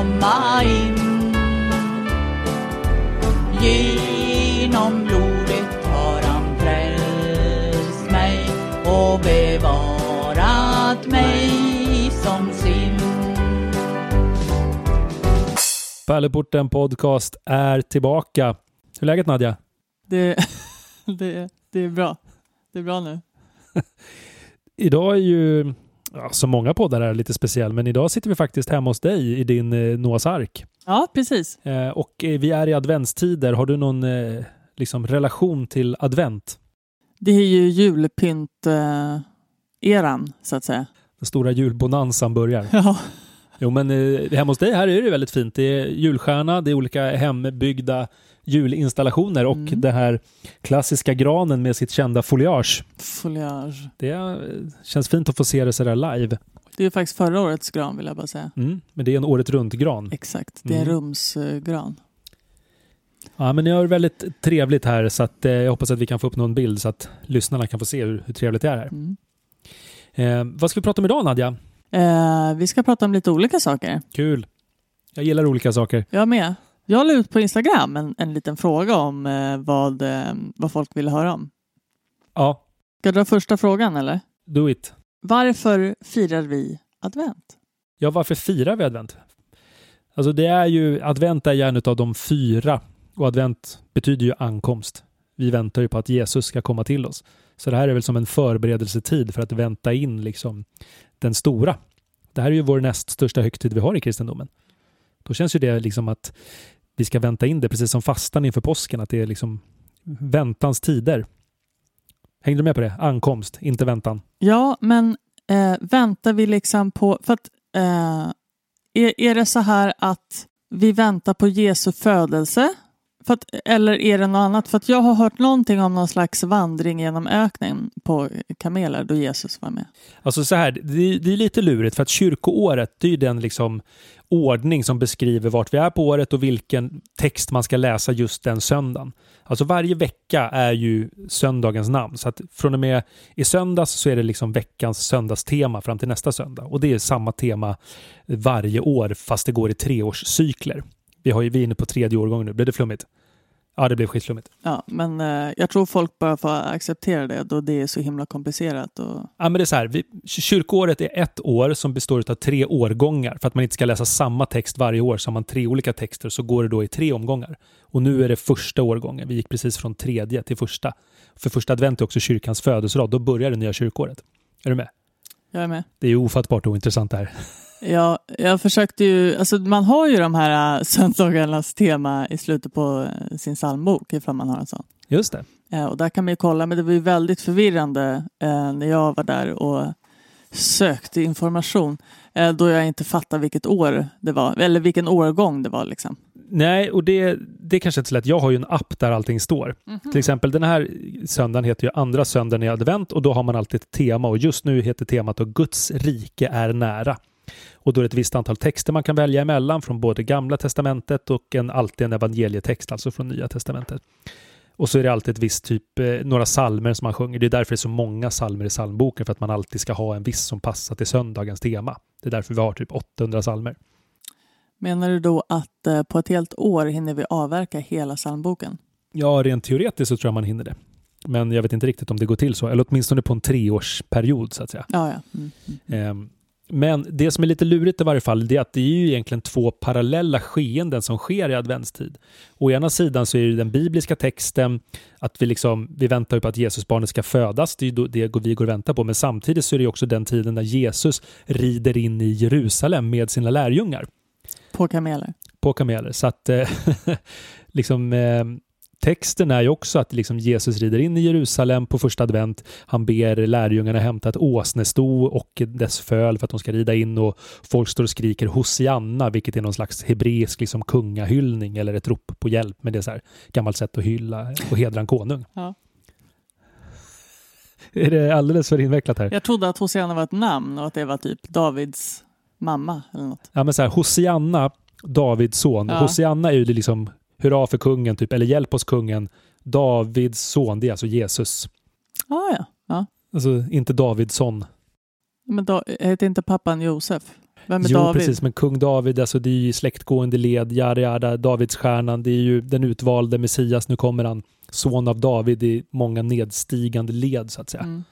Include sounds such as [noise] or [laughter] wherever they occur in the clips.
komma in. Genom blodet har han frälst mig och bevarat mig som sin. Pärleporten Podcast är tillbaka. Hur är läget Nadja? Det, [laughs] det, det är bra. Det är bra nu. [laughs] Idag är ju, ja, som många poddar är lite speciell, men idag sitter vi faktiskt hemma hos dig i din eh, Noahs ark. Ja, precis. Eh, och eh, vi är i adventstider. Har du någon eh, liksom relation till advent? Det är ju julpynt-eran, så att säga. Den stora julbonanzan börjar. [laughs] Ja, Jo, men eh, hemma hos dig här är det väldigt fint. Det är julstjärna, det är olika hembyggda julinstallationer och Mm. den här klassiska granen med sitt kända foliage. foliage. Det känns fint att få se det sådär live. Det är faktiskt förra årets gran, vill jag bara säga. Mm, men det är en året runt-gran. Exakt. Det är en Mm. rumsgran. Ja, men ni har det väldigt trevligt här så att, eh, jag hoppas att vi kan få upp någon bild så att lyssnarna kan få se hur, hur trevligt det är här. Mm. Eh, vad ska vi prata om idag Nadja? Eh, vi ska prata om lite olika saker. Kul. Jag gillar olika saker. Jag med. Jag la ut på Instagram en, en liten fråga om eh, vad, eh, vad folk ville höra om. Ja, Ska jag dra första frågan eller? do it. Varför firar vi advent? Ja, varför firar vi advent? Alltså det är ju, advent är ju en av de fyra och advent betyder ju ankomst. Vi väntar ju på att Jesus ska komma till oss. Så det här är väl som en förberedelsetid för att vänta in liksom den stora. Det här är ju vår näst största högtid vi har i kristendomen. Då känns ju det liksom att vi ska vänta in det, precis som fastan inför påsken, att det är liksom väntans tider. Hängde du med på det? Ankomst, inte väntan. Ja, men eh, väntar vi liksom på... För att, eh, är, är det så här att vi väntar på Jesu födelse? För att, eller är det något annat? För att jag har hört någonting om någon slags vandring genom öknen på kameler då Jesus var med. Alltså så här, det, det är lite lurigt för att kyrkoåret, det är ju den liksom ordning som beskriver vart vi är på året och vilken text man ska läsa just den söndagen. Alltså varje vecka är ju söndagens namn. Så att från och med i söndags så är det liksom veckans söndagstema fram till nästa söndag. Och det är samma tema varje år fast det går i treårscykler. Vi, har ju, vi är inne på tredje årgången nu. Blev det flummigt? Ja, det blev skitflummigt. Ja, men eh, jag tror folk bara får acceptera det då det är så himla komplicerat. Och... Ja, men det är så här, vi, kyrkoåret är ett år som består av tre årgångar. För att man inte ska läsa samma text varje år, så har man tre olika texter, så går det då i tre omgångar. Och nu är det första årgången. Vi gick precis från tredje till första. För första advent är också kyrkans födelsedag. Då börjar det nya kyrkåret. Är du med? Jag är med. Det är ofattbart ointressant det här. Ja, jag försökte ju, alltså man har ju de här äh, söndagarnas tema i slutet på äh, sin psalmbok ifall man har en sån. Just det. Eh, och där kan man ju kolla, men det var ju väldigt förvirrande när jag var där och sökte information då jag inte fattade vilket år det var, eller vilken årgång det var liksom. Nej, och det, det är kanske inte så lätt. Jag har ju en app där allting står. Till exempel den här söndagen heter ju andra söndagen i advent och då har man alltid ett tema och just nu heter temat då Guds rike är nära. Och då är det ett visst antal texter man kan välja emellan från både gamla testamentet och en, alltid en evangelietext, alltså från nya testamentet. Och så är det alltid ett visst typ, eh, några salmer som man sjunger. Det är därför det är så många salmer i psalmboken, för att man alltid ska ha en viss som passar till söndagens tema. Det är därför vi har typ 800 salmer. Menar du då att eh, på ett helt år hinner vi avverka hela psalmboken? Ja, rent teoretiskt så tror jag man hinner det. Men jag vet inte riktigt om det går till så, eller åtminstone på en treårsperiod så att säga. Ja, ja. Mm, mm. Men det som är lite lurigt i varje fall, det är att det är ju egentligen två parallella skeenden som sker i adventstid. Å ena sidan så är det den bibliska texten, att vi, liksom, vi väntar på att Jesusbarnet ska födas, det är ju det vi går och väntar på, men samtidigt så är det också den tiden när Jesus rider in i Jerusalem med sina lärjungar På kameler. på kameler. Så att eh, [laughs] liksom, eh, texten är ju också att liksom Jesus rider in i Jerusalem på första advent. Han ber lärjungarna hämta ett åsnesto och dess föl för att de ska rida in och folk står och skriker Hosianna, vilket är någon slags hebreisk liksom, kungahyllning eller ett rop på hjälp. Men det är så här gammalt sätt att hylla och hedra en konung. Ja. [laughs] Är det alldeles för invecklat här? Jag trodde att Hosianna var ett namn och att det var typ Davids mamma eller något. Ja, men så här, Hosianna, Davids son. Ja. Hosianna är ju det liksom hurra för kungen, typ, eller hjälp oss kungen. Davids son, det är alltså Jesus. Ah, ja, ja. Alltså inte Davidsson. Men då, heter inte pappan Josef? Vem är jo, David? precis. Men kung David, alltså det är ju släktgående led, jada, jada, Davidsstjärnan, det är ju den utvalde Messias, nu kommer han. Son av David i många nedstigande led, så att säga. Mm.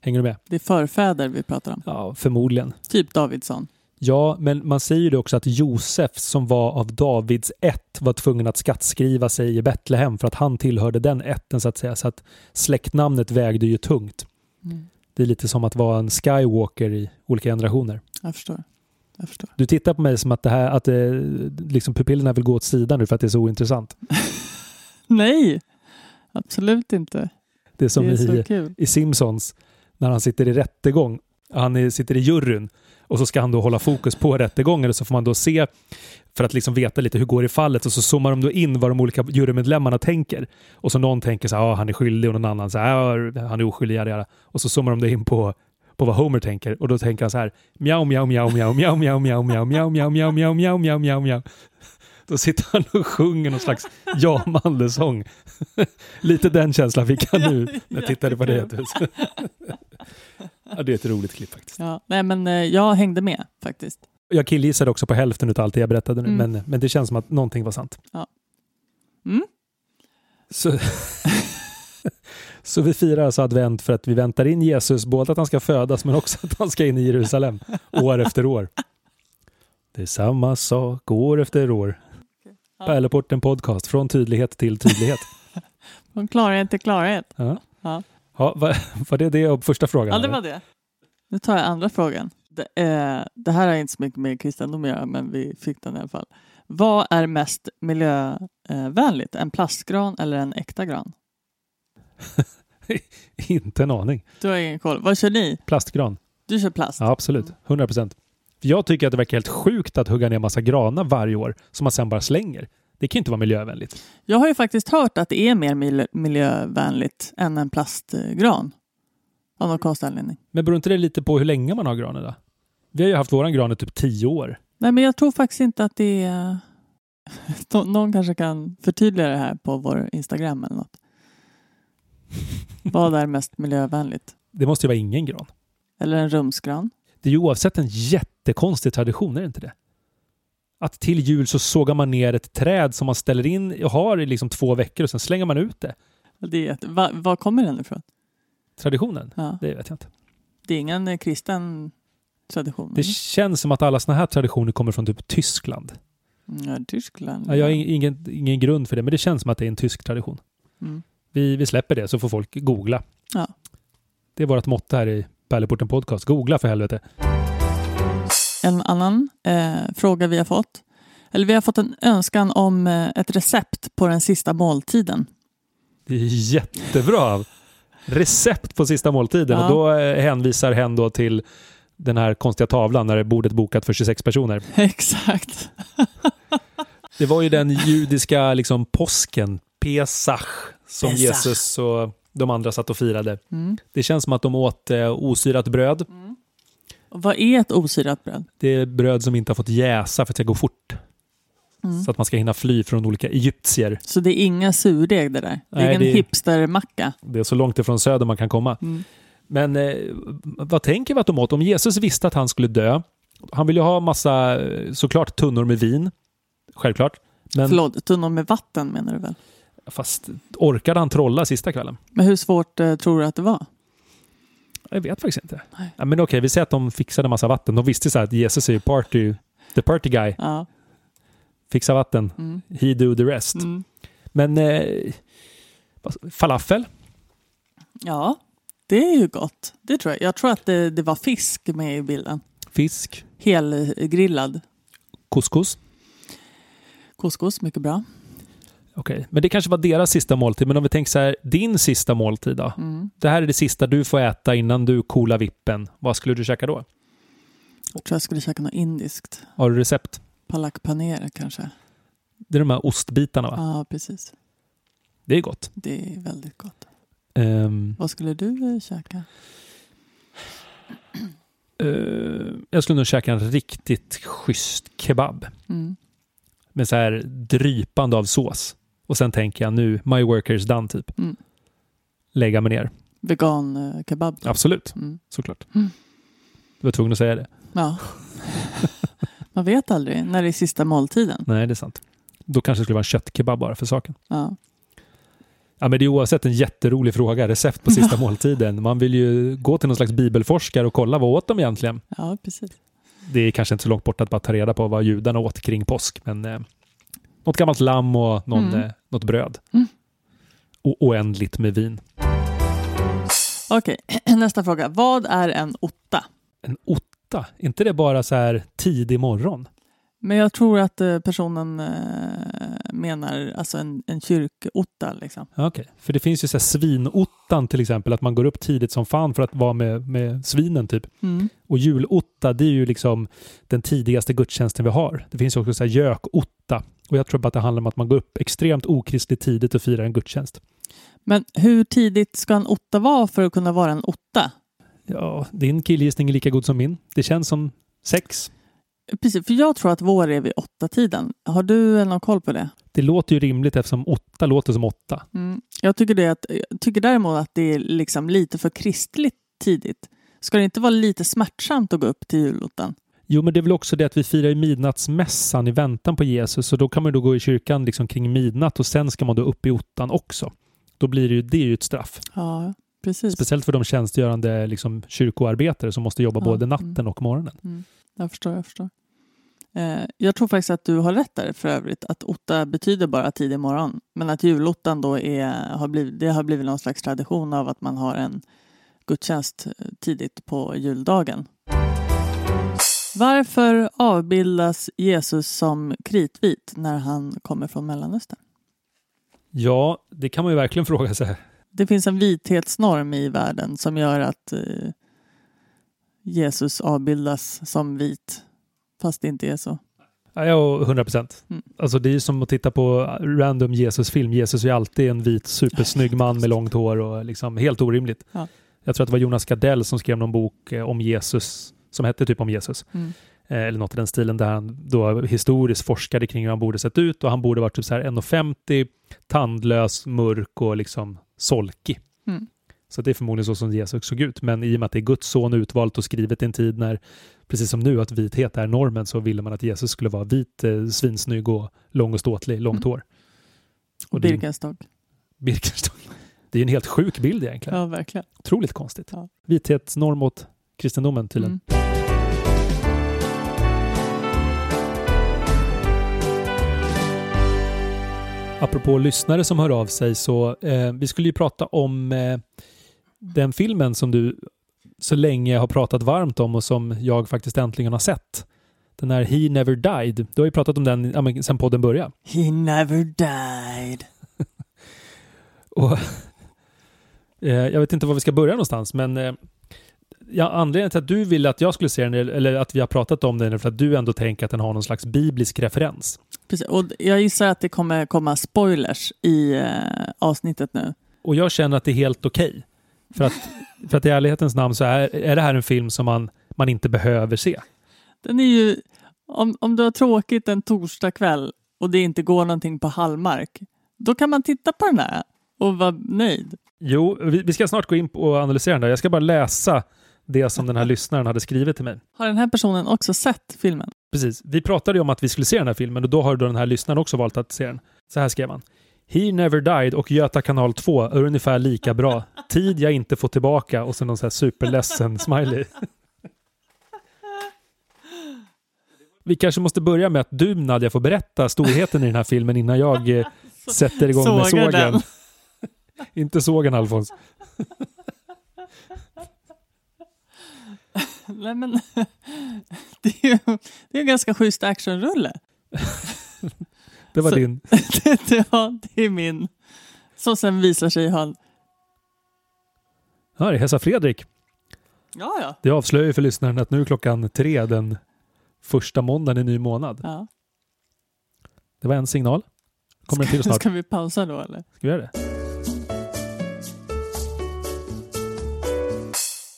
Hänger du med? Det är förfäder vi pratar om. Ja, förmodligen. Typ Davidsson. Ja, men man säger ju också att Josef som var av Davids ett var tvungen att skattskriva sig i Betlehem för att han tillhörde den ätten så att säga. Så att släktnamnet vägde ju tungt. Mm. Det är lite som att vara en Skywalker i olika generationer. Jag förstår. Jag förstår. Du tittar på mig som att, det här, att det, liksom pupillerna vill gå åt sidan nu för att det är så ointressant. [laughs] Nej, absolut inte. Det är som det är i, i Simpsons när han sitter i rättegång. Han är, sitter i juryn och så ska han då hålla fokus på rättegången och så får man då se för att liksom veta lite hur går det i fallet och så zoomar de då in vad de olika jurymedlemmarna tänker. Och så någon tänker så här, ah, han är skyldig och någon annan så här, ah, han är oskyldig, jada, jada. Och så zoomar de då in på, på vad Homer tänker och då tänker han så här, mjau, mjau, mjau, mjau, mjau, mjau, mjau, mjau, mjau, mjau, mjau, mjau, mjau, mjau, mjau, mjau. Då sitter han och sjunger någon slags ja Malle-sång. Lite den känslan fick jag nu när jag tittade på det. Ja, det är ett roligt klipp faktiskt. Ja, nej, men eh, jag hängde med faktiskt. Jag killgissade också på hälften av allt det jag berättade nu, Mm. men, men det känns som att någonting var sant. Mm. Så, [laughs] så vi firar alltså advent för att vi väntar in Jesus, både att han ska födas men också att han ska in i Jerusalem [laughs] år efter år. Det är samma sak år efter år. Ja. Pärleporten podcast, från tydlighet till tydlighet. [laughs] Från klarhet till klarhet. Ja. Ja. Ja, var, [laughs] var det det första frågan? Ja, det var det. Nu tar jag andra frågan. Det, eh, det här har inte så mycket med kristendom att göra, men vi fick den i alla fall. Vad är mest miljövänligt? En plastgran eller en äkta gran? [laughs] Inte en aning. Du har ingen koll. Vad kör ni? Plastgran. Du kör plast? Ja, absolut. 100 procent. Jag tycker att det verkar helt sjukt att hugga ner massa granar varje år som man sen bara slänger. Det kan inte vara miljövänligt. Jag har ju faktiskt hört att det är mer mil- miljövänligt än en plastgran. Av någon konstig anledning. Men beror inte det lite på hur länge man har granen då? Vi har ju haft våran gran i typ tio år. Nej, men jag tror faktiskt inte att det är... [laughs] Nå- Någon kanske kan förtydliga det här på vår Instagram eller något. Vad är mest miljövänligt? Det måste ju vara ingen gran. Eller en rumsgran? Det är ju oavsett en jättekonstig tradition, är det inte det? Att till jul så sågar man ner ett träd som man ställer in och har i liksom två veckor och sen slänger man ut det. Det är, va, var kommer den ifrån? Traditionen? Ja. Det vet jag inte. Det är ingen eh, kristen tradition? Det eller? känns som att alla såna här traditioner kommer från typ Tyskland. Ja, Tyskland. Ja, jag har ing- ingen, ingen grund för det, men det känns som att det är en tysk tradition. Mm. Vi, vi släpper det så får folk googla. Ja. Det är vårt motto här i Pärleporten Podcast. Googla för helvete. En annan eh, fråga vi har fått. Eller vi har fått en önskan om eh, ett recept på den sista måltiden. Det är jättebra. Recept på sista måltiden. Ja. Och då eh, hänvisar hen då till den här konstiga tavlan när bordet är bokat för 26 personer. [laughs] Exakt. [laughs] Det var ju den judiska liksom, påsken, Pesach, som Pesach. Jesus och de andra satt och firade. Mm. Det känns som att de åt eh, osyrat bröd. Och vad är ett osyrat bröd? Det är bröd som inte har fått jäsa för att det ska gå fort. Mm. Så att man ska hinna fly från olika egyptier. Så det är ingen surdeg det där? Det är Nej, ingen det- hipstermacka? Det är så långt ifrån söder man kan komma. Mm. Men eh, vad tänker vi att de åt? Om Jesus visste att han skulle dö, han ville ju ha massa, eh, såklart tunnor med vin, självklart. Men Förlåt, tunnor med vatten menar du väl? fast orkade han trolla sista kvällen? Men hur svårt eh, tror du att det var? Jag vet faktiskt inte. Nej. Ja, men okej, vi säger att de fixade massa vatten. De visste så att Jesus är ju party, the party guy. Ja. Fixa vatten. Mm. He do the rest. Mm. Men eh, falafel? ja, det är ju gott. Det tror jag. Jag tror att det, det var fisk med i bilden. Fisk? Helgrillad. Couscous? Couscous, mycket bra. Okej, men det kanske var deras sista måltid. Men om vi tänker så här, din sista måltid då? Mm. Det här är det sista du får äta innan du coolar vippen. Vad skulle du käka då? Jag tror jag skulle käka något indiskt. Har du recept? Palak paneer kanske. Det är de här ostbitarna va? Ja, precis. Det är gott. Det är väldigt gott. Ehm, Vad skulle du eh, käka? eh, jag skulle nog käka en riktigt schysst kebab. Mm. Med så här drypande av sås. Och sen tänker jag nu, my work is done typ. Mm. Lägga mig ner. Vegan eh, kebab. då? Absolut, Mm. såklart. Mm. Du var tvungen att säga det. Ja. [laughs] Man vet aldrig när det är sista måltiden. Nej, det är sant. Då kanske det skulle vara en köttkebab bara för saken. Ja. Ja, men det är oavsett en jätterolig fråga. Recept på sista [laughs] måltiden. Man vill ju gå till någon slags bibelforskare och kolla vad åt de egentligen. ja, precis. Det är kanske inte så långt bort att bara ta reda på vad judarna åt kring påsk. Men eh, något gammalt lamm och någon, Mm. eh, något bröd. Mm. Och oändligt med vin. Okej, [clears throat] nästa fråga. Vad är en otta? En otta, inte det bara så här tidig morgon? Men jag tror att eh, personen eh, menar alltså en, en kyrkotta. Liksom. Okej, för det finns ju så här svinottan till exempel, att man går upp tidigt som fan för att vara med, med svinen typ. Mm. Och julotta, det är ju liksom den tidigaste gudstjänsten vi har. Det finns också så här gökotta. Och jag tror bara att det handlar om att man går upp extremt okristligt tidigt och firar en gudstjänst. Men hur tidigt ska en otta vara för att kunna vara en otta? Ja, din killgissning är lika god som min. Det känns som sex. Precis, för jag tror att vår är vid åtta tiden. Har du någon koll på det? Det låter ju rimligt eftersom åtta låter som åtta. Mm. Jag tycker, det att, tycker däremot att det är liksom lite för kristligt tidigt. Ska det inte vara lite smärtsamt att gå upp till julottan? Jo, men det är väl också det att vi firar ju midnattsmässan i väntan på Jesus, så då kan man då gå i kyrkan liksom kring midnatt och sen ska man då upp i ottan också. Då blir det ju, det ju ett straff. Ja, precis. Speciellt för de tjänstgörande liksom, kyrkoarbetare som måste jobba Ja, både mm. natten och morgonen. Jag förstår, jag förstår. Eh, jag tror faktiskt att du har rätt där för övrigt, att otta betyder bara tidig morgon. Men att julottan då är, har blivit, det har blivit någon slags tradition av att man har en gudstjänst eh, tidigt på juldagen. Varför avbildas Jesus som kritvit när han kommer från Mellanöstern? Ja, det kan man ju verkligen fråga sig. Det finns en vithetsnorm i världen som gör att eh, Jesus avbildas som vit, fast det inte är så. Ja, Ja, 100 procent. Mm. Alltså det är som att titta på random Jesus-film. Jesus är alltid en vit supersnygg man med långt hår och liksom helt orimligt. Ja. Jag tror att det var Jonas Gardell som skrev någon bok eh, om Jesus, som hette typ om Jesus. Mm. Eh, eller något i den stilen där han då historiskt forskade kring hur han borde sett ut och han borde varit typ så här 1,50, tandlös, mörk och liksom solkig. Mm. Så det är förmodligen så som Jesus såg ut. Men i och med att det är Guds son utvalt och skrivet i en tid när, precis som nu, att vithet är normen så ville man att Jesus skulle vara vit, eh, svinsnygg och lång och ståtlig, långt Mm. hår. Och Birkenstock. Birkenstock. [laughs] Det är en helt sjuk bild egentligen. Ja, verkligen. Otroligt konstigt. Ja. Vithetsnorm åt kristendomen tydligen. Mm. Apropå lyssnare som hör av sig så eh, vi skulle ju prata om eh, den filmen som du så länge har pratat varmt om och som jag faktiskt äntligen har sett. Den här He Never Died. Du har ju pratat om den ja, sen podden började. He never died. [laughs] Och, eh, jag vet inte var vi ska börja någonstans men eh, ja, anledningen till att du ville att jag skulle se den eller att vi har pratat om den är för att du ändå tänker att den har någon slags biblisk referens. Precis. Och jag gissar att det kommer komma spoilers i eh, avsnittet nu. Och jag känner att det är helt okej. För, att, [laughs] för att i ärlighetens namn så är, är det här en film som man, man inte behöver se. Den är ju, om, om du har tråkigt en torsdag kväll och det inte går någonting på Hallmark, då kan man titta på den här och vara nöjd. Jo, vi, vi ska snart gå in och analysera den där. Jag ska bara läsa det som den här lyssnaren hade skrivit till mig. Har den här personen också sett filmen? Precis. Vi pratade ju om att vi skulle se den här filmen och då har då den här lyssnaren också valt att se den. Så här skrev han. He Never Died och Göta kanal 2 är ungefär lika bra. Tid jag inte får tillbaka och så någon så här superledsen smiley. Vi kanske måste börja med att du Nadja får berätta storheten i den här filmen innan jag eh, [laughs] sätter igång med sågen. [laughs] inte sågen Alfons. [laughs] Nej, men, [laughs] det är ju det är en ganska schysst actionrulle. [laughs] Det var Så- din. det, det, ja, det är min. Som sen visar sig ha... Ja, det är Hesa Fredrik. Ja, ja. Det avslöjar ju för lyssnaren att nu är klockan tre den första måndagen i ny månad. ja. Det var en signal. Kommer en till snart. Ska vi pausa då eller? Ska vi göra det?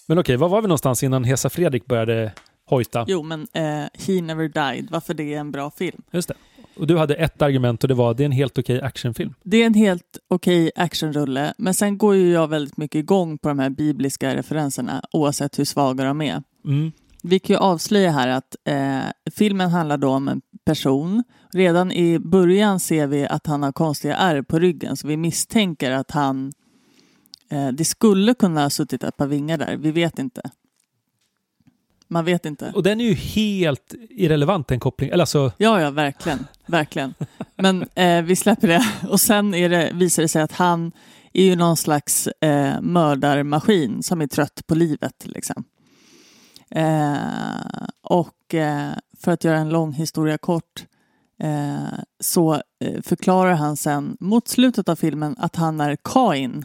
Men okej, var var vi någonstans innan Hesa Fredrik började hojta? Jo, men eh, He Never Died, varför det är en bra film. Just det. Och du hade ett argument och det var det är en helt okej actionfilm. Det är en helt okej actionrulle, men sen går ju jag väldigt mycket igång på de här bibliska referenserna, oavsett hur svaga de är. Mm. Vi kan ju avslöja här att eh, filmen handlar då om en person. Redan i början ser vi att han har konstiga ärr på ryggen så vi misstänker att han det skulle kunna ha suttit ett par vingar där, vi vet inte. Man vet inte. Och den är ju helt irrelevant den kopplingen. Eller alltså, Ja, ja, verkligen. verkligen. Men eh, vi släpper det. Och sen det, visar det sig att han är ju någon slags eh, mördarmaskin som är trött på livet. Liksom. Eh, och eh, för att göra en lång historia kort eh, så eh, förklarar han sen mot slutet av filmen att han är Kain.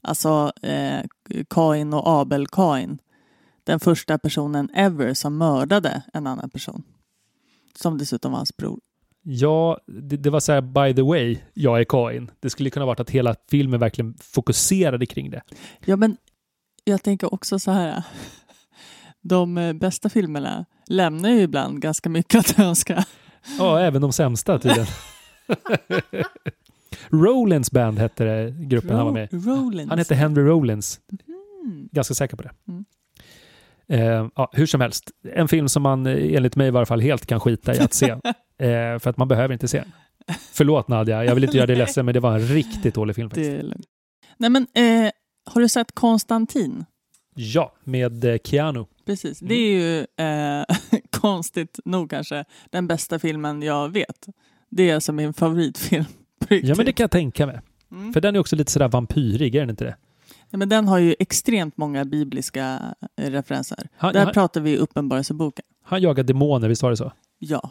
Alltså eh, Kain och Abel Kain. Den första personen ever som mördade en annan person. Som dessutom var hans bror. ja, det, det var så här by the way, jag är Kain. Det skulle kunna varit att hela filmen verkligen fokuserade kring det. Ja, men jag tänker också så här. [laughs] De eh, bästa filmerna lämnar ju ibland ganska mycket att önska. Ja, även de sämsta tydligen. [laughs] [laughs] Rollins band hette det, gruppen han var med. Rollins. Han hette Henry Rollins. Mm. Ganska säker på det. Mm. Eh, ja, hur som helst, en film som man eh, enligt mig i varje fall helt kan skita i att se. [laughs] eh, för att man behöver inte se. Förlåt Nadja, jag vill inte göra dig [laughs] ledsen men det var en riktigt dålig film faktiskt. Nej, men eh, har du sett Konstantin? Ja, med eh, Keanu. Precis. Det är ju eh, [laughs] konstigt nog kanske den bästa filmen jag vet. Det är alltså min favoritfilm. Ja, men det kan jag tänka mig. Mm. För den är också lite sådär vampyrig, är den inte det? Ja, men den har ju extremt många bibliska eh, referenser. Han, Där han, pratar vi Uppenbarelseboken. han jagar demoner, visst var det så? Ja.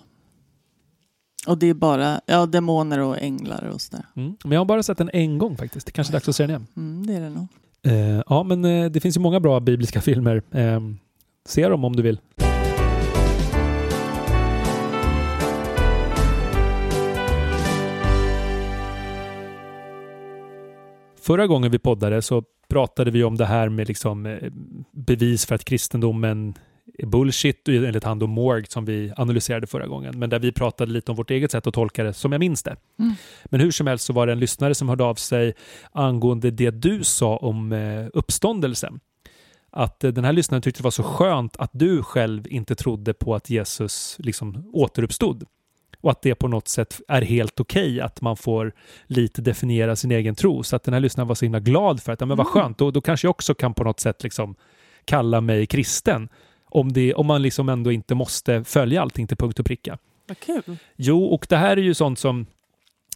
Och det är bara ja, demoner och änglar och sådär. Mm. Men jag har bara sett den en gång faktiskt. Det kanske är dags att se den igen. Mm, det är det nog. Eh, ja, men eh, det finns ju många bra bibliska filmer. Eh, se dem om du vill. Förra gången vi poddade så pratade vi om det här med liksom eh, bevis för att kristendomen är bullshit enligt han då Morg som vi analyserade förra gången. Men där vi pratade lite om vårt eget sätt att tolka det som jag minns det. Mm. Men hur som helst så var det en lyssnare som hörde av sig angående det du sa om eh, uppståndelsen. Att eh, den här lyssnaren tyckte det var så skönt att du själv inte trodde på att Jesus liksom återuppstod. Och att det på något sätt är helt okej att man får lite definiera sin egen tro. Så att den här lyssnaren var så himla glad för att, ja men vad Mm. skönt, då, då kanske jag också kan på något sätt liksom kalla mig kristen. Om, det, om man liksom ändå inte måste följa allting till punkt och pricka. Vad kul. Jo, och det här är ju sånt som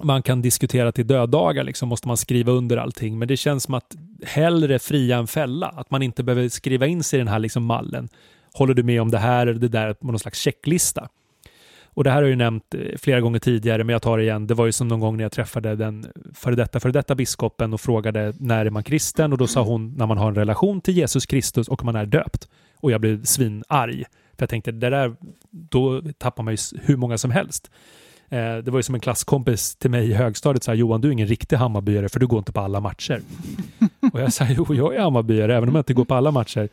man kan diskutera till döddagar, liksom måste man skriva under allting. Men det känns som att hellre fria än fälla. Att man inte behöver skriva in sig i den här liksom mallen. Håller du med om det här eller det där på någon slags checklista? Och det här har jag ju nämnt eh, flera gånger tidigare, men jag tar det igen. Det var ju som någon gång när jag träffade den före detta, före detta biskopen och frågade när är man kristen? Och då sa hon när man har en relation till Jesus Kristus och man är döpt. Och jag blev svinarg. För jag tänkte, det där, då tappar man ju hur många som helst. Eh, det var ju som en klasskompis till mig i högstadiet sa Johan, du är ingen riktig Hammarbyare för du går inte på alla matcher. och jag sa, jo, jag är Hammarbyare även om jag inte går på alla matcher.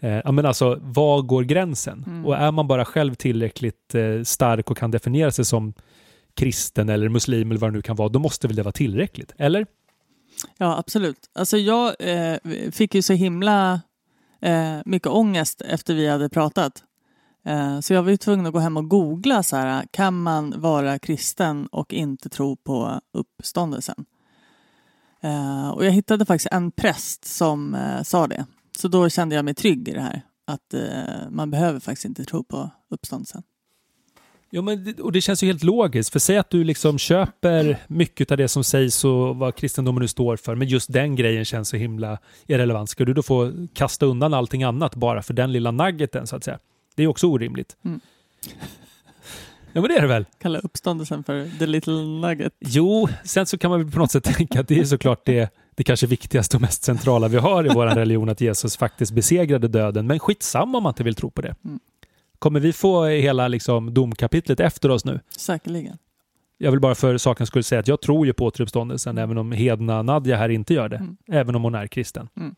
Eh, ja, men alltså, var går gränsen? Mm. Och är man bara själv tillräckligt eh, stark och kan definiera sig som kristen eller muslim eller vad det nu kan vara, då måste väl det vara tillräckligt? Eller? Ja, absolut. Alltså jag eh, fick ju så himla eh, mycket ångest efter vi hade pratat. Eh, så jag var ju tvungen att gå hem och googla så här, kan man vara kristen och inte tro på uppståndelsen? Eh, och jag hittade faktiskt en präst som sa det. Så då kände jag mig trygg i det här. Att eh, man behöver faktiskt inte tro på uppståndelsen. Ja, men, det- och det känns ju helt logiskt. För säg att du liksom köper mycket av det som sägs och vad kristendomen nu står för, men just den grejen känns så himla irrelevant. Ska du då få kasta undan allting annat bara för den lilla nuggeten, så att säga? Det är också orimligt. Mm. Ja, men det är det väl? Kalla uppståndelsen för the little nugget. Jo, sen så kan man väl på något sätt tänka att det är såklart det, det kanske viktigaste och mest centrala vi har i vår [laughs] religion, att Jesus faktiskt besegrade döden. Men skitsamma om man inte vill tro på det. Mm. Kommer vi få hela liksom, domkapitlet efter oss nu? Säkerligen. Jag vill bara för sakens skull säga att jag tror ju på återuppståndelsen, även om hedna Nadja här inte gör det. Mm. Även om hon är kristen. Mm.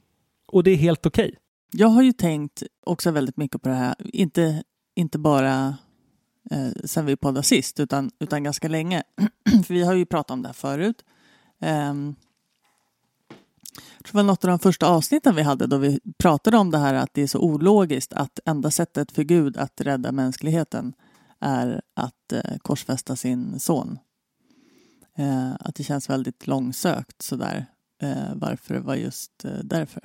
Och det är helt okej. Jag har ju tänkt också väldigt mycket på det här, inte, inte bara eh, sen vi poddade sist, utan, utan ganska länge. [clears throat] För vi har ju pratat om det här förut. Jag tror det var något av de första avsnitten vi hade då vi pratade om det här att det är så ologiskt att enda sättet för Gud att rädda mänskligheten är att eh, korsfästa sin son. Eh, att det känns väldigt långsökt sådär eh, varför det var just därför.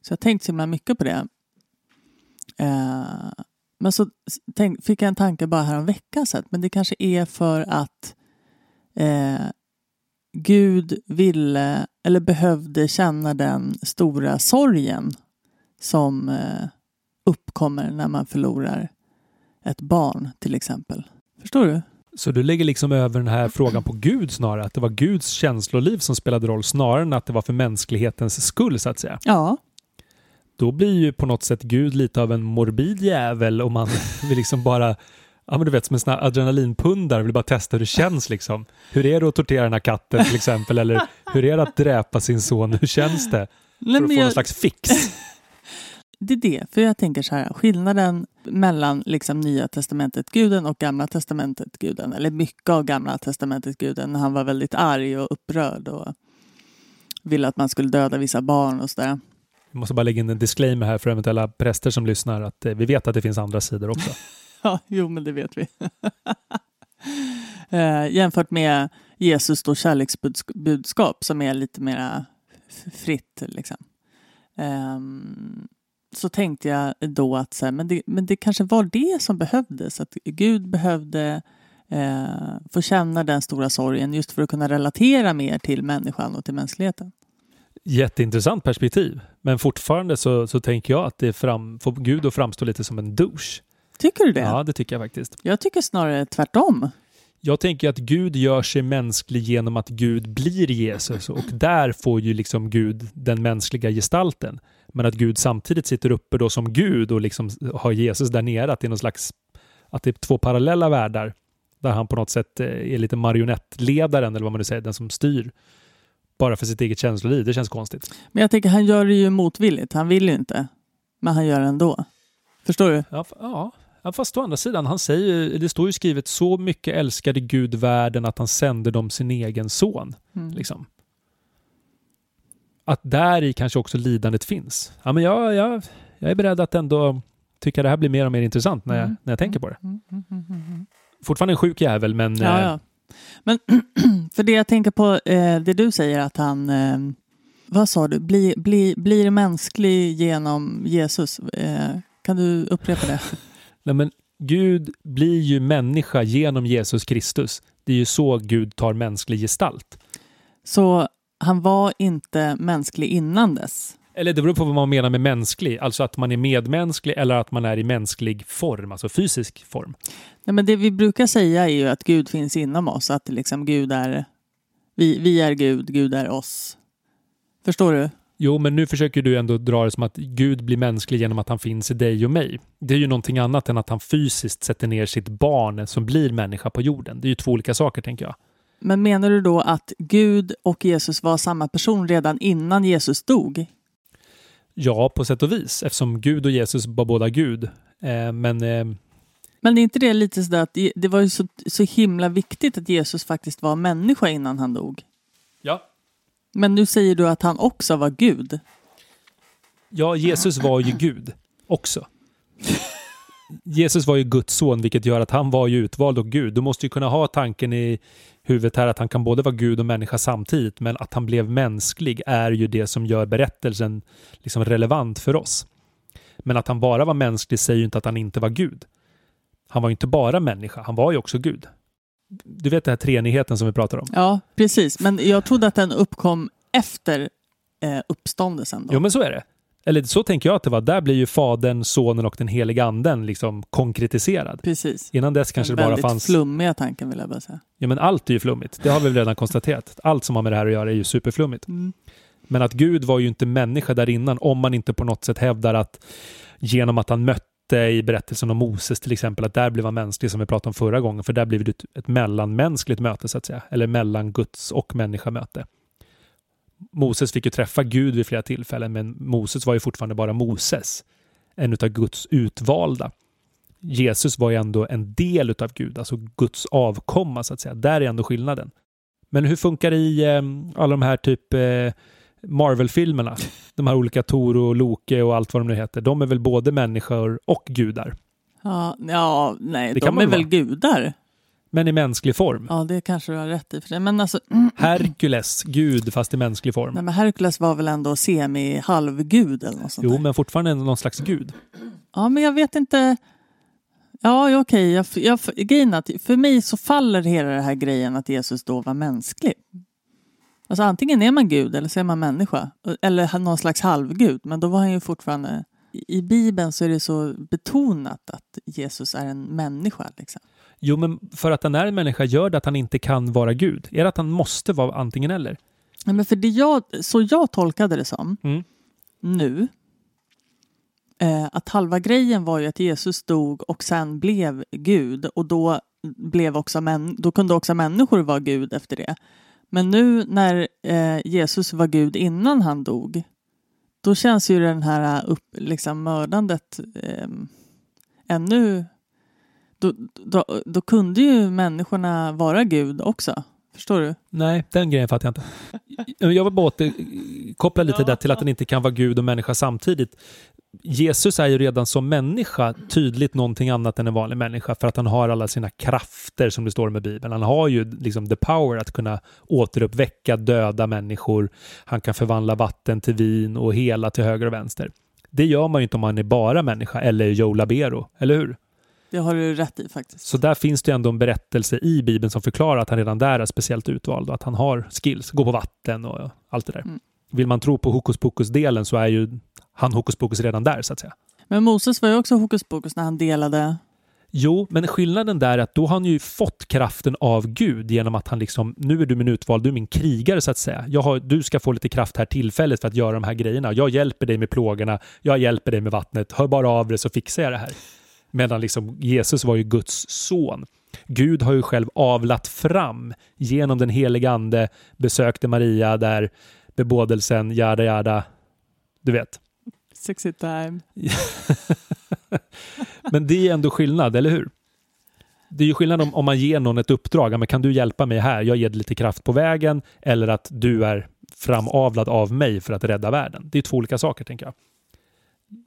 Så jag har tänkt så himla mycket på det. Men så tänk, fick jag en tanke bara här om veckan sedan, men det kanske är för att eh, Gud ville eller behövde känna den stora sorgen som eh, uppkommer när man förlorar ett barn till exempel. Förstår du? Så du lägger liksom över den här frågan på Gud snarare? Att det var Guds känsloliv som spelade roll snarare än att det var för mänsklighetens skull så att säga? Ja. Då blir ju på något sätt Gud lite av en morbid jävel om man [laughs] vill liksom bara Ja men du vet som en sån här adrenalinpundare, vill bara testa hur det känns liksom. Hur är det att tortera den här katten till exempel? Eller hur är det att dräpa sin son? Hur känns det? Nej, För att få jag- någon slags fix. [laughs] Det är det, för jag tänker så här, skillnaden mellan liksom Nya Testamentet Guden och Gamla Testamentet Guden, eller mycket av Gamla Testamentet Guden, när han var väldigt arg och upprörd och ville att man skulle döda vissa barn och sådär. Vi måste bara lägga in en disclaimer här för eventuella präster som lyssnar att eh, vi vet att det finns andra sidor också. [laughs] Ja, jo men det vet vi. [laughs] eh, jämfört med Jesus då kärleksbudskap som är lite mera fritt liksom. Ehm, så tänkte jag då att så här, men, det, men det kanske var det som behövdes. Att Gud behövde eh, få känna den stora sorgen just för att kunna relatera mer till människan och till mänskligheten. Jätteintressant perspektiv. Men fortfarande så, så tänker jag att det fram, får Gud att framstå lite som en douche. Tycker du det? Ja, det tycker jag faktiskt. Jag tycker snarare tvärtom. Jag tänker att Gud gör sig mänsklig genom att Gud blir Jesus och där får ju liksom Gud den mänskliga gestalten. Men att Gud samtidigt sitter uppe då som Gud och liksom har Jesus där nere, att det är någon slags, att det är två parallella världar där han på något sätt eh, är lite marionettledaren eller vad man nu säger, den som styr bara för sitt eget känsloliv. Det känns konstigt. Men jag tänker han gör det ju motvilligt. Han vill ju inte. Men han gör det ändå. Förstår du? Ja, ja. Ja, fast å andra sidan, han säger, det står ju skrivet så mycket älskade Gud världen att han sände dem sin egen son. Mm. Liksom. Att där i kanske också lidandet finns. Ja, men jag, jag, jag är beredd att ändå tycka det här blir mer och mer intressant när jag, Mm. när jag tänker på det. Mm, mm, mm, mm. Fortfarande en sjuk jävel, men Ja, eh, ja. Men [clears throat] för det jag tänker på, eh, det du säger att han, eh, vad sa du, bli, bli, blir mänsklig genom Jesus. Eh, kan du upprepa det? [laughs] nej, men Gud blir ju människa genom Jesus Kristus. Det är ju så Gud tar mänsklig gestalt. Så han var inte mänsklig innan dess. Eller det beror på vad man menar med mänsklig, alltså att man är medmänsklig eller att man är i mänsklig form, alltså fysisk form. Nej, men det vi brukar säga är ju att Gud finns inom oss, att liksom Gud är, vi, vi är Gud, Gud är oss. Förstår du? Jo, men nu försöker du ändå dra det som att Gud blir mänsklig genom att han finns i dig och mig. Det är ju någonting annat än att han fysiskt sätter ner sitt barn som blir människa på jorden. Det är ju två olika saker, tänker jag. Men menar du då att Gud och Jesus var samma person redan innan Jesus dog? Ja, på sätt och vis, eftersom Gud och Jesus var båda Gud. Eh, men eh, Men är inte det lite sådär att det- var ju så, så himla viktigt att Jesus faktiskt var människa innan han dog? ja. Men nu säger du att han också var Gud. ja, Jesus var ju Gud också. Jesus var ju Guds son, vilket gör att han var ju utvald och Gud. Du måste ju kunna ha tanken i huvudet här att han kan både vara Gud och människa samtidigt, men att han blev mänsklig är ju det som gör berättelsen liksom relevant för oss. Men att han bara var mänsklig säger ju inte att han inte var Gud. Han var ju inte bara människa, han var ju också Gud. Du vet den här treenigheten som vi pratar om? Ja, precis. Men jag trodde att den uppkom efter eh, uppståndelsen. Då. Jo, men så är det. Eller så tänker jag att det var. Där blir ju Fadern, Sonen och den heliga Anden liksom konkretiserad. Precis. Innan dess kanske den det bara väldigt fanns... flummiga tanken vill jag bara säga. Ja, men allt är ju flummigt. Det har vi väl redan konstaterat. Allt som har med det här att göra är ju superflummigt. Mm. Men att Gud var ju inte människa där innan om man inte på något sätt hävdar att genom att han mötte i berättelsen om Moses till exempel, att där blev han mänsklig som vi pratade om förra gången, för där blev det ett, ett mellanmänskligt möte så att säga, eller mellan Guds och människa möte. Moses fick ju träffa Gud vid flera tillfällen, men Moses var ju fortfarande bara Moses, en utav Guds utvalda. Jesus var ju ändå en del utav Gud, alltså Guds avkomma så att säga. Där är ändå skillnaden. Men hur funkar det i eh, alla de här typ eh, Marvel-filmerna, de här olika Tor och Loke och allt vad de nu heter, de är väl både människor och gudar. Ja, ja nej, Det de är väl vara. gudar? Men i mänsklig form. Ja, det kanske du har rätt i för sig. Men alltså, [clears throat] [clears throat] mm, Herkules, gud fast i mänsklig form. nej, men Herkules var väl ändå semi-halvgud eller något sånt Jo, där. men fortfarande någon slags gud. Ja, men jag vet inte. Ja, okej. Jag, jag, grejen är att för mig så faller hela den här grejen att Jesus då var mänsklig. Alltså antingen är man gud eller så är man människa. Eller någon slags halvgud. Men då var han ju fortfarande... I Bibeln så är det så betonat att Jesus är en människa. Liksom. Jo, men för att han är en människa gör det att han inte kan vara gud. Är det att han måste vara antingen eller? Ja, men för det jag, så jag tolkade det som Mm. nu eh, att halva grejen var ju att Jesus dog och sen blev Gud och då, blev också män, då kunde också människor vara Gud efter det. Men nu när eh, Jesus var Gud innan han dog då känns ju den här upp, liksom, mördandet eh, ännu... Då, då, då kunde ju människorna vara Gud också. Förstår du? Nej, den grejen fattar jag inte. Jag vill bara återkoppla lite Ja. där till att han inte kan vara gud och människa samtidigt. Jesus är ju redan som människa tydligt någonting annat än en vanlig människa för att han har alla sina krafter som det står med Bibeln. Han har ju liksom the power att kunna återuppväcka döda människor. Han kan förvandla vatten till vin och hela till höger och vänster. Det gör man ju inte om man är bara människa eller Joe Labero, eller hur? Det har du rätt i faktiskt. Så där finns det ändå en berättelse i Bibeln som förklarar att han redan där är speciellt utvald och att han har skills, gå på vatten och allt det där. Mm. Vill man tro på hokus pokus-delen så är ju han hokus pokus redan där så att säga. Men Moses var ju också hokus pokus när han delade. Jo, men skillnaden där är att då har han ju fått kraften av Gud genom att han liksom, nu är du min utvald, du är min krigare så att säga. Jag har, du ska få lite kraft här tillfället för att göra de här grejerna. Jag hjälper dig med plågorna, jag hjälper dig med vattnet, hör bara av dig så fixar jag det här. Medan liksom Jesus var ju Guds son. Gud har ju själv avlat fram genom den helige ande, besökte Maria där, bebådelsen, jada jada. Du vet. Sexy time. [laughs] Men det är ändå skillnad, eller hur? Det är ju skillnad om, om man ger någon ett uppdrag. Men kan du hjälpa mig här? Jag ger dig lite kraft på vägen. Eller att du är framavlad av mig för att rädda världen. Det är två olika saker, tänker jag.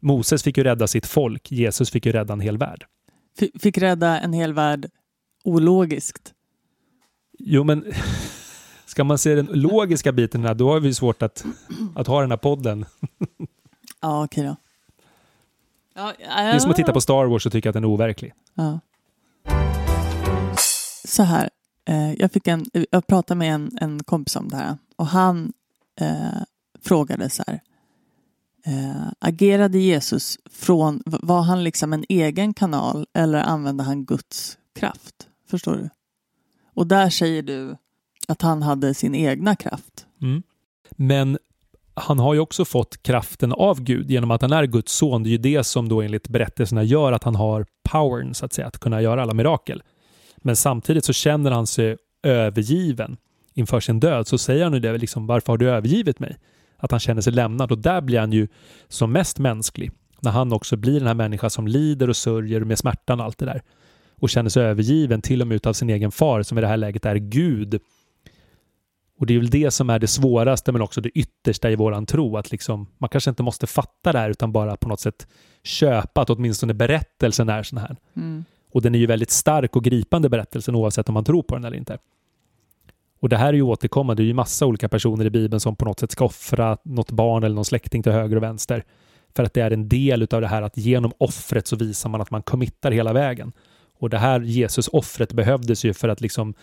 Moses fick ju rädda sitt folk. Jesus fick ju rädda en hel värld. F- fick rädda en hel värld ologiskt. Jo, men [laughs] ska man se den logiska biten här, då har vi svårt att, att ha den här podden. [laughs] Ja, okej då. Ja, Det är som att titta på Star Wars och tycka att den är overklig. Ja. Så här. Eh, jag, fick en, jag pratade med en, en kompis om det här och han eh, frågade så här. Eh, agerade Jesus från, var han liksom en egen kanal eller använde han Guds kraft? Förstår du? Och där säger du att han hade sin egna kraft. Mm. Men han har ju också fått kraften av Gud genom att han är Guds son. Det är ju det som då enligt berättelserna gör att han har powern så att säga, att kunna göra alla mirakel. Men samtidigt så känner han sig övergiven inför sin död. Så säger han ju det, liksom, varför har du övergivit mig? Att han känner sig lämnad och där blir han ju som mest mänsklig. När han också blir den här människan som lider och sörjer med smärtan och allt det där. Och känner sig övergiven till och med utav sin egen far som i det här läget är Gud. Och det är väl det som är det svåraste men också det yttersta i våran tro. Att liksom, man kanske inte måste fatta det här utan bara på något sätt köpa att åtminstone berättelsen är sån här. Mm. Och den är ju väldigt stark och gripande berättelsen oavsett om man tror på den eller inte. Och det här är ju återkommande. Det är ju massa olika personer i Bibeln som på något sätt ska offra något barn eller någon släkting till höger och vänster. För att det är en del utav det här att genom offret så visar man att man committar hela vägen. Och det här Jesus-offret behövdes ju för att liksom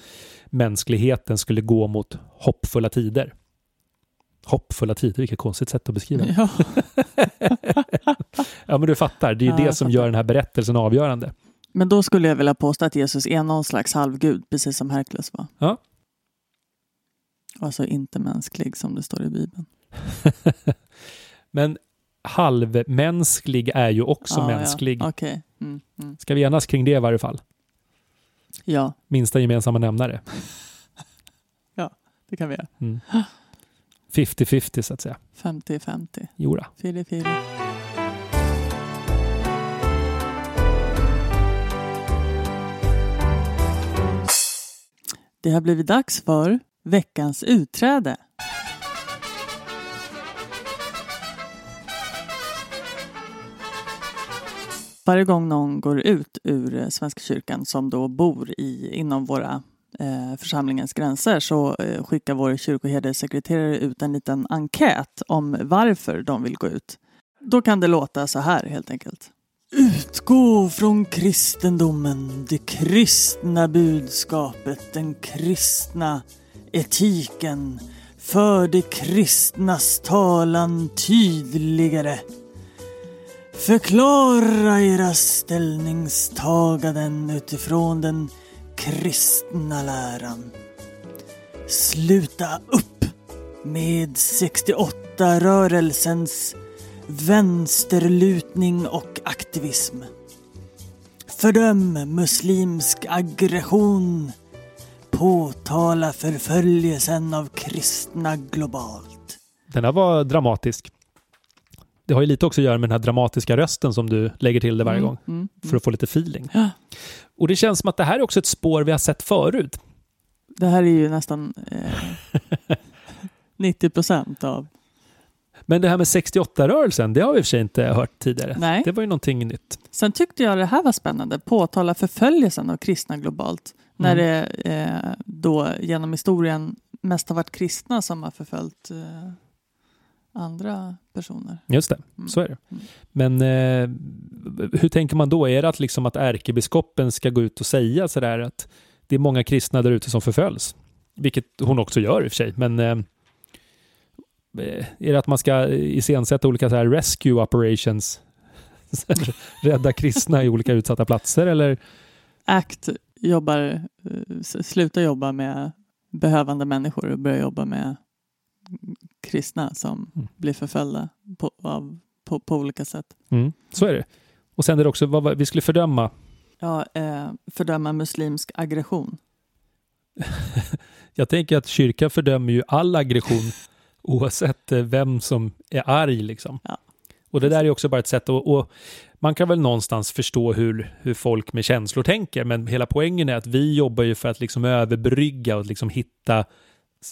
mänskligheten skulle gå mot hoppfulla tider. Hoppfulla tider, vilket konstigt sätt att beskriva det. Ja. [laughs] Ja, men du fattar. Det är ju Ja, det som gör den här berättelsen avgörande. Men då skulle jag vilja påstå att Jesus är någon slags halvgud, precis som Herkules var. Ja. Alltså inte mänsklig som det står i Bibeln. [laughs] Men halvmänsklig är ju också Ja, mänsklig. Ja. Okej. Mm, mm. Ska vi enas kring det i varje fall? ja, Minsta gemensamma nämnare. [laughs] det kan vi göra. Mm. 50-50 så att säga. 50-50. Jodå. Det har blivit dags för veckans utträde. Varje gång någon går ut ur eh, Svenska kyrkan som då bor i, inom våra eh, församlingens gränser så eh, skickar vår kyrkoherdesekreterare ut en liten enkät om varför de vill gå ut. Då kan det låta så här helt enkelt. Utgå från kristendomen, det kristna budskapet, den kristna etiken. För det kristnas talan tydligare. Förklara era ställningstaganden utifrån den kristna läran. Sluta upp med 68-rörelsens vänsterlutning och aktivism. Fördöm muslimsk aggression. Påtala förföljelsen av kristna globalt. Den här var dramatisk. Det har ju lite också att göra med den här dramatiska rösten som du lägger till det varje Mm, gång. mm, För att få lite feeling. Ja. Och det känns som att det här är också ett spår vi har sett förut. Det här är ju nästan eh, [laughs] 90 procent av... Men det här med 68-rörelsen, det har vi i och för sig inte hört tidigare. Nej. Det var ju någonting nytt. Sen tyckte jag det här var spännande. Påtala förföljelsen av kristna globalt. När Mm. det eh, då genom historien mest har varit kristna som har förföljt eh, andra personer. Just det, Mm. så är det. Mm. Men eh, hur tänker man då? Är det att, liksom att ärkebiskopen ska gå ut och säga sådär att det är många kristna där ute som förföljs? Vilket hon också gör i och för sig. Men eh, är det att man ska iscensätta olika så här rescue operations? [laughs] Rädda kristna i olika utsatta platser eller? ACT jobbar, eh, slutar jobba med behövande människor och börjar jobba med kristna som Mm. blir förföljda på, av, på, på olika sätt. Mm, så är det. Och sen är det också vad vi skulle fördöma. Ja, eh, fördöma muslimsk aggression. [laughs] Jag tänker att kyrkan fördömer ju all aggression [laughs] oavsett eh, vem som är arg. Liksom. Ja. Och det där är också bara ett sätt att... Och man kan väl någonstans förstå hur, hur folk med känslor tänker, men hela poängen är att vi jobbar ju för att liksom överbrygga och liksom hitta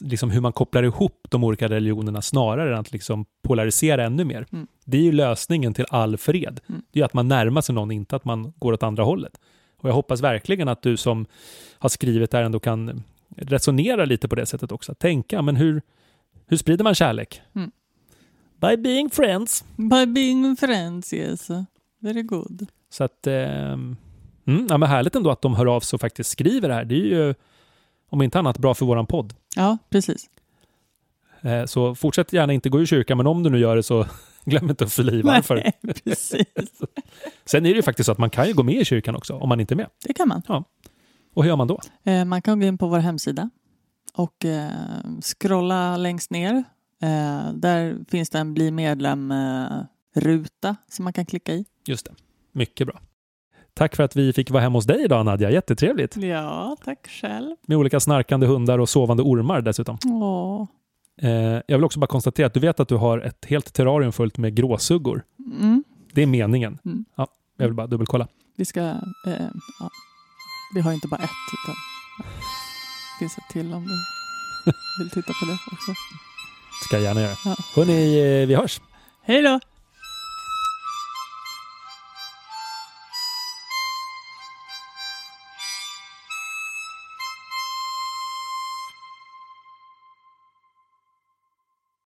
liksom hur man kopplar ihop de olika religionerna snarare än att liksom polarisera ännu mer. Mm. Det är ju lösningen till all fred. Mm. Det är att man närmar sig någon, inte att man går åt andra hållet. Och jag hoppas verkligen att du som har skrivit det här ändå kan resonera lite på det sättet också. Tänka, men hur, hur sprider man kärlek? Mm. By being friends. By being friends, yes. Very good. Så att, mm, ja, men härligt ändå att de hör av sig och faktiskt skriver det här. Det är ju, om inte annat, bra för våran podd. Ja, precis. Eh, så fortsätt gärna inte gå i kyrkan, men om du nu gör det så [laughs] glöm inte att fylla i varför. Nej, [laughs] precis. [laughs] Sen är det ju faktiskt så att man kan ju gå med i kyrkan också, om man inte är med. Det kan man. Och hur gör man då? Eh, man kan gå in på vår hemsida och eh, scrolla längst ner. Där finns det en bli medlem-ruta som man kan klicka i. Just det. Mycket bra. Tack för att vi fick vara hemma hos dig idag Nadja. Jättetrevligt. Ja, tack själv. Med olika snarkande hundar och sovande ormar dessutom. Åh. Eh, jag vill också bara konstatera att du vet att du har ett helt terrarium fullt med gråsuggor. Mm. Det är meningen. Mm. Ja, jag vill bara dubbelkolla. Vi ska... Eh, ja. Vi har inte bara ett, utan det finns ett till om du vill titta på det också. Ska jag gärna göra. Ja. Hörni, eh, vi hörs. Hej då!